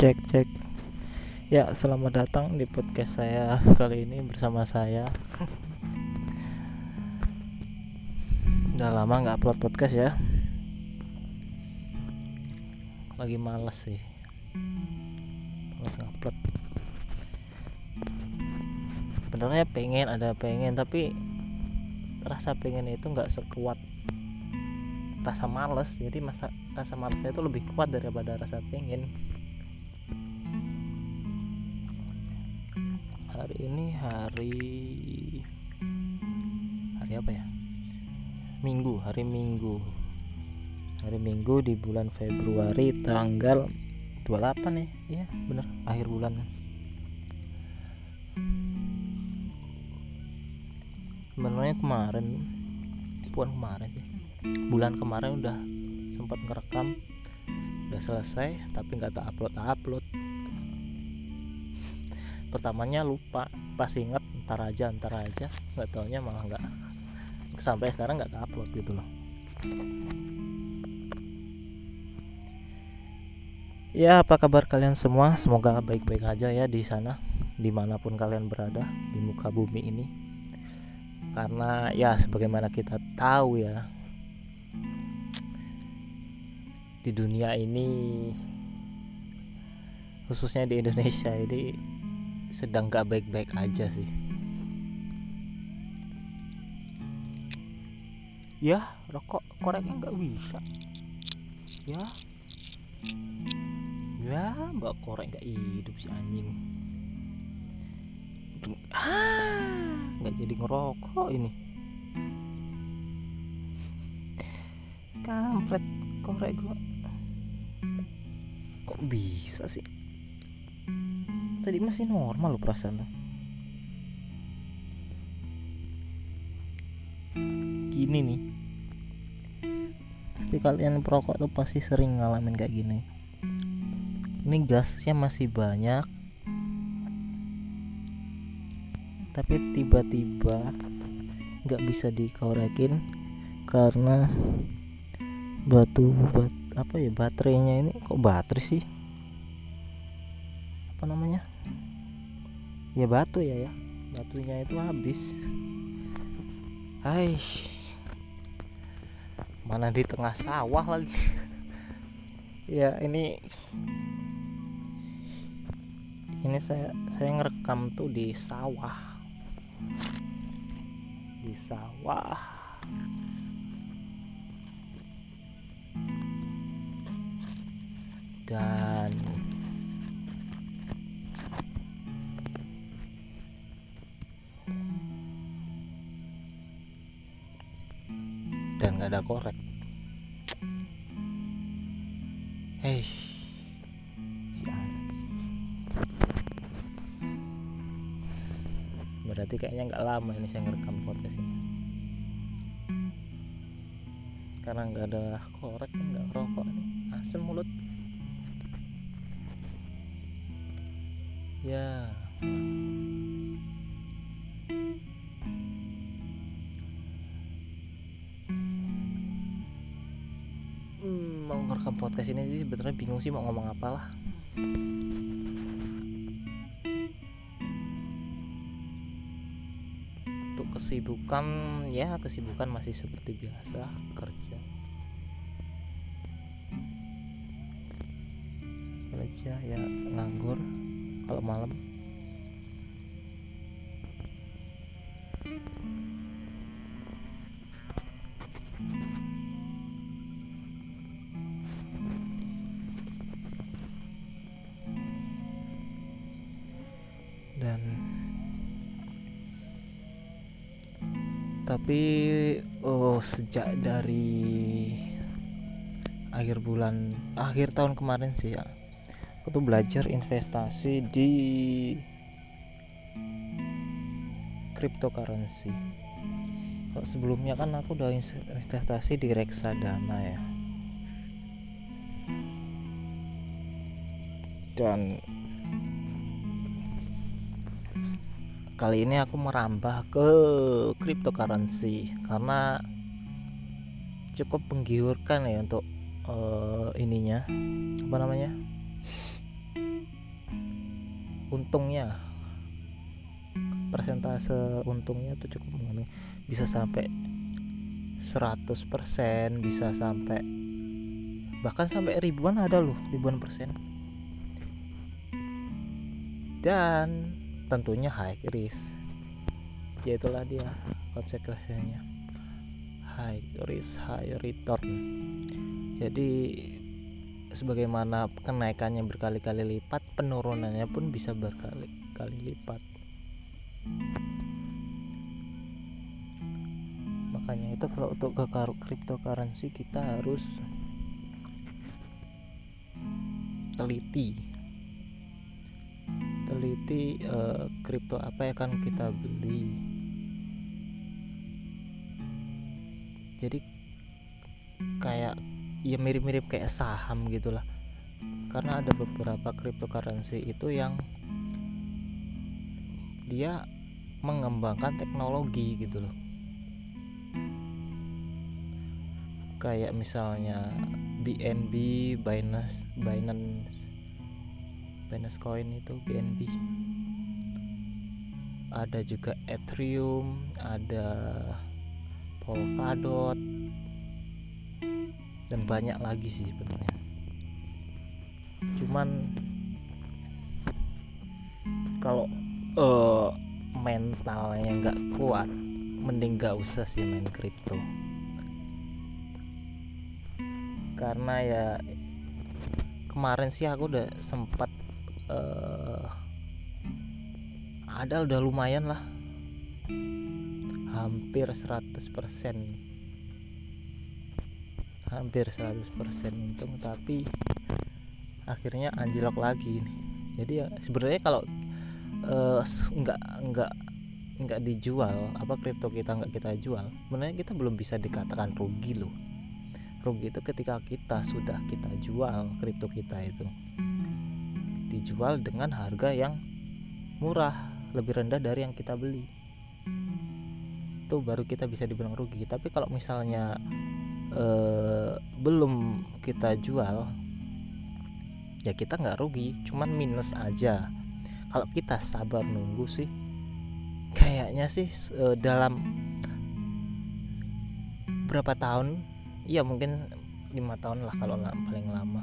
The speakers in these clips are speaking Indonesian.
cek cek. Ya selamat datang di podcast saya kali ini bersama saya. Udah lama nggak upload podcast ya. Lagi males sih. Males ngupload sebenarnya pengen ada pengen tapi rasa pengen itu nggak sekuat rasa males. Jadi masa rasa malesnya itu lebih kuat daripada rasa pengen hari ini hari hari apa ya? Minggu hari minggu. Hari minggu di bulan Februari tanggal 28 nih ya? Bener akhir bulan sebenarnya kemarin bukan kemarin sih bulan kemarin udah sempat ngerekam udah selesai tapi nggak tak upload upload pertamanya lupa pas inget ntar aja ntar aja. Nggak taunya malah nggak sampai sekarang nggak upload gitu loh. Ya apa kabar kalian semua? Semoga baik-baik aja ya di sana di mana pun kalian berada di muka bumi ini. Karena ya sebagaimana kita tahu ya di dunia ini khususnya di Indonesia ini sedang gak baik-baik aja sih. Ya rokok koreknya nggak bisa. Ya. Ya mbak korek nggak hidup si anjing. Ah nggak jadi ngerokok ini. Kampret korek gua. Kok bisa sih tadi masih normal loh perasaan tuh. Gini nih. Pasti kalian perokok tuh pasti sering ngalamin kayak gini. Ini gasnya masih banyak. Tapi tiba-tiba nggak bisa dikorekin karena batu bat apa ya baterainya ini kok baterai sih? Apa namanya ya batu ya ya. Batunya itu habis. Hai mana di tengah sawah lagi? Ya ini ini saya saya ngerekam tuh di sawah. Di sawah. Dan dan nggak ada korek. Hei. Berarti kayaknya nggak lama ini saya ngerekam podcast ini. Karena nggak ada korek nggak rokok nih asem mulut. Ya podcast ini sih sebetulnya bingung sih mau ngomong apa lah untuk kesibukan ya kesibukan masih seperti biasa kerja. Kerja ya nganggur kalau malam dan tapi oh sejak dari akhir bulan akhir tahun kemarin sih ya. Aku tuh belajar investasi di cryptocurrency. Kalau sebelumnya kan aku udah investasi di reksadana ya. Dan kali ini aku merambah ke cryptocurrency karena cukup menggiurkan ya untuk uh, ininya apa namanya? Untungnya persentase untungnya tuh cukup menguntungkan. Bisa sampai 100% bisa sampai bahkan sampai ribuan ada loh ribuan persen. Dan tentunya high risk. Ya itulah dia konsekuensinya high risk high return. Jadi sebagaimana kenaikannya berkali-kali lipat penurunannya pun bisa berkali-kali lipat. Makanya itu kalau untuk ke cryptocurrency kita harus teliti kripto uh, apa yang akan kita beli. Jadi kayak ya mirip-mirip kayak saham gitulah. Karena ada beberapa cryptocurrency itu yang dia mengembangkan teknologi gitu loh kayak misalnya BNB Binance Binance Binance Coin itu BNB ada juga Ethereum ada Polkadot dan banyak lagi sih sebenarnya. Cuman kalau uh, mentalnya nggak kuat mending nggak usah sih main kripto. Karena ya kemarin sih aku udah sempat uh, ada udah lumayan lah. Hampir 100% hampir 100% untung tapi akhirnya anjlok lagi nih jadi ya sebenarnya kalau uh, nggak nggak nggak dijual apa kripto kita nggak kita jual sebenarnya kita belum bisa dikatakan rugi loh. Rugi itu ketika kita sudah kita jual kripto kita itu dijual dengan harga yang murah lebih rendah dari yang kita beli. Itu baru kita bisa dibilang rugi. Tapi kalau misalnya eh, belum kita jual ya kita nggak rugi cuman minus aja. Kalau kita sabar nunggu sih kayaknya sih eh, dalam berapa tahun iya mungkin lima tahun lah kalau paling lama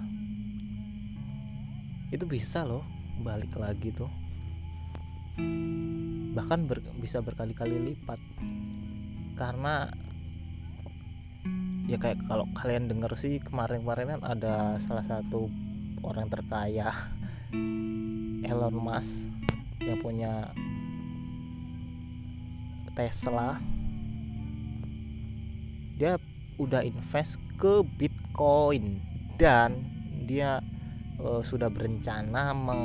itu bisa loh balik lagi tuh. Bahkan ber, bisa berkali-kali lipat. Karena ya kayak kalau kalian denger sih kemarin-kemarin kan ada salah satu orang terkaya Elon Musk yang punya Tesla. Dia udah invest ke Bitcoin dan dia uh, sudah berencana meng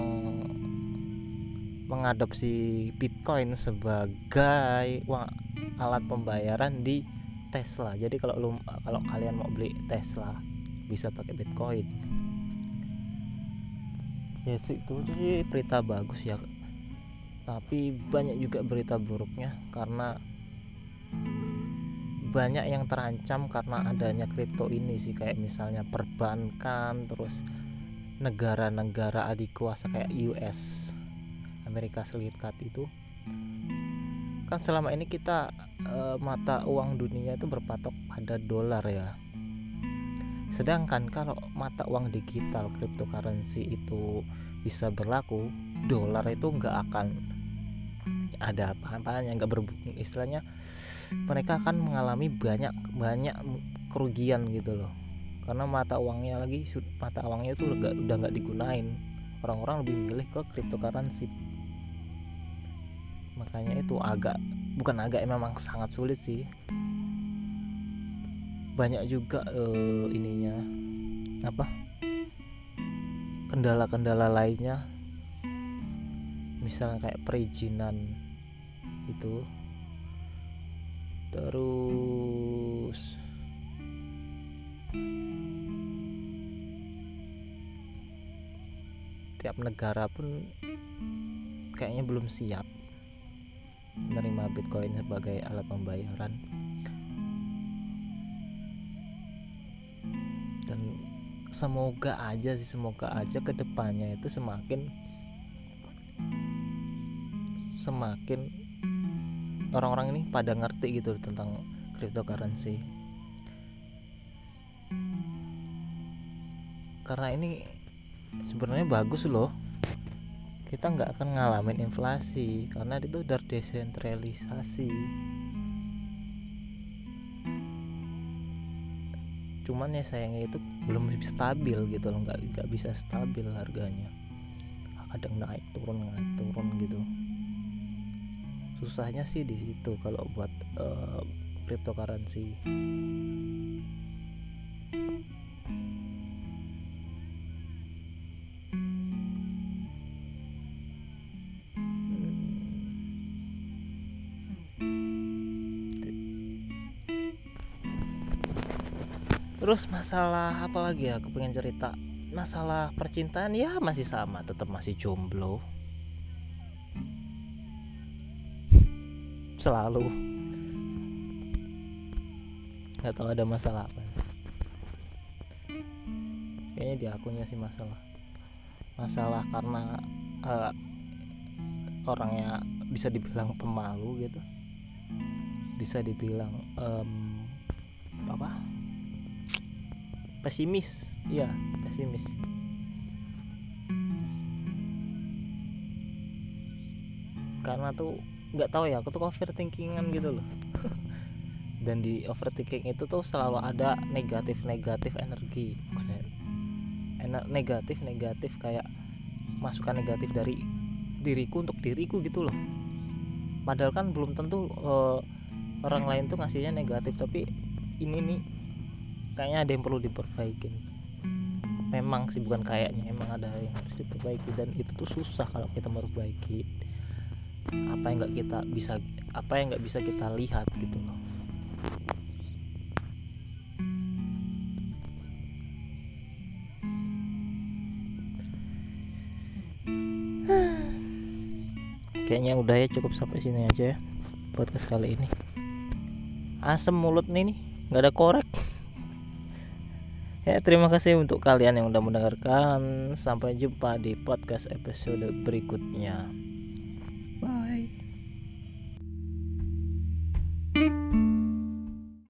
mengadopsi Bitcoin sebagai uang alat pembayaran di Tesla. Jadi kalau lu kalau kalian mau beli Tesla bisa pakai Bitcoin. Ya sih itu sih berita bagus ya. Tapi banyak juga berita buruknya karena banyak yang terancam karena adanya kripto ini sih. Kayak misalnya perbankan terus negara-negara adik kuasa kayak US Amerika Serikat itu. Kan selama ini kita e, mata uang dunia itu berpatok pada dolar ya. Sedangkan kalau mata uang digital cryptocurrency itu bisa berlaku dolar itu nggak akan ada apa-apanya nggak ber istilahnya mereka akan mengalami banyak banyak kerugian gitu loh karena mata uangnya lagi mata uangnya itu udah udah nggak digunain. Orang-orang lebih memilih ke cryptocurrency. Makanya itu agak bukan agak memang sangat sulit sih. Banyak juga uh, ininya apa kendala-kendala lainnya. Misalnya kayak perizinan itu. Terus tiap negara pun kayaknya belum siap menerima Bitcoin sebagai alat pembayaran. Dan semoga aja sih semoga aja ke depannya itu semakin semakin orang-orang ini pada ngerti gitu tentang cryptocurrency. Karena ini sebenarnya bagus loh. Kita nggak akan ngalamin inflasi karena itu udah desentralisasi. Cuman ya sayangnya itu belum stabil gitu loh nggak nggak bisa stabil harganya. Kadang naik turun naik turun gitu. Susahnya sih di situ kalau buat uh, cryptocurrency terus masalah apa lagi ya? Aku pengen cerita. Masalah percintaan ya masih sama tetap masih jomblo. Selalu. Nggak tahu ada masalah apa. Kayaknya di akunnya sih masalah. Masalah karena uh, orangnya bisa dibilang pemalu gitu. Bisa dibilang um, apa pesimis. Iya pesimis. Karena tuh nggak tahu ya aku tuh overthinkingan gitu loh. Dan di overthinking itu tuh selalu ada negatif negatif energi. Bukan ya, ener negatif negatif kayak masukan negatif dari diriku untuk diriku gitu loh. Padahal kan belum tentu uh, orang lain tuh ngasihnya negatif tapi ini nih kayaknya ada yang perlu diperbaiki. Memang sih bukan kayaknya emang ada yang harus diperbaiki. Dan itu tuh susah kalau kita memperbaiki apa yang nggak kita bisa apa yang nggak bisa kita lihat gitu loh. Kayaknya udah ya cukup sampai sini aja ya podcast kali ini. Asem mulut nih nih. Nggak ada korek Ya, terima kasih untuk kalian yang udah mendengarkan. Sampai jumpa di podcast episode berikutnya.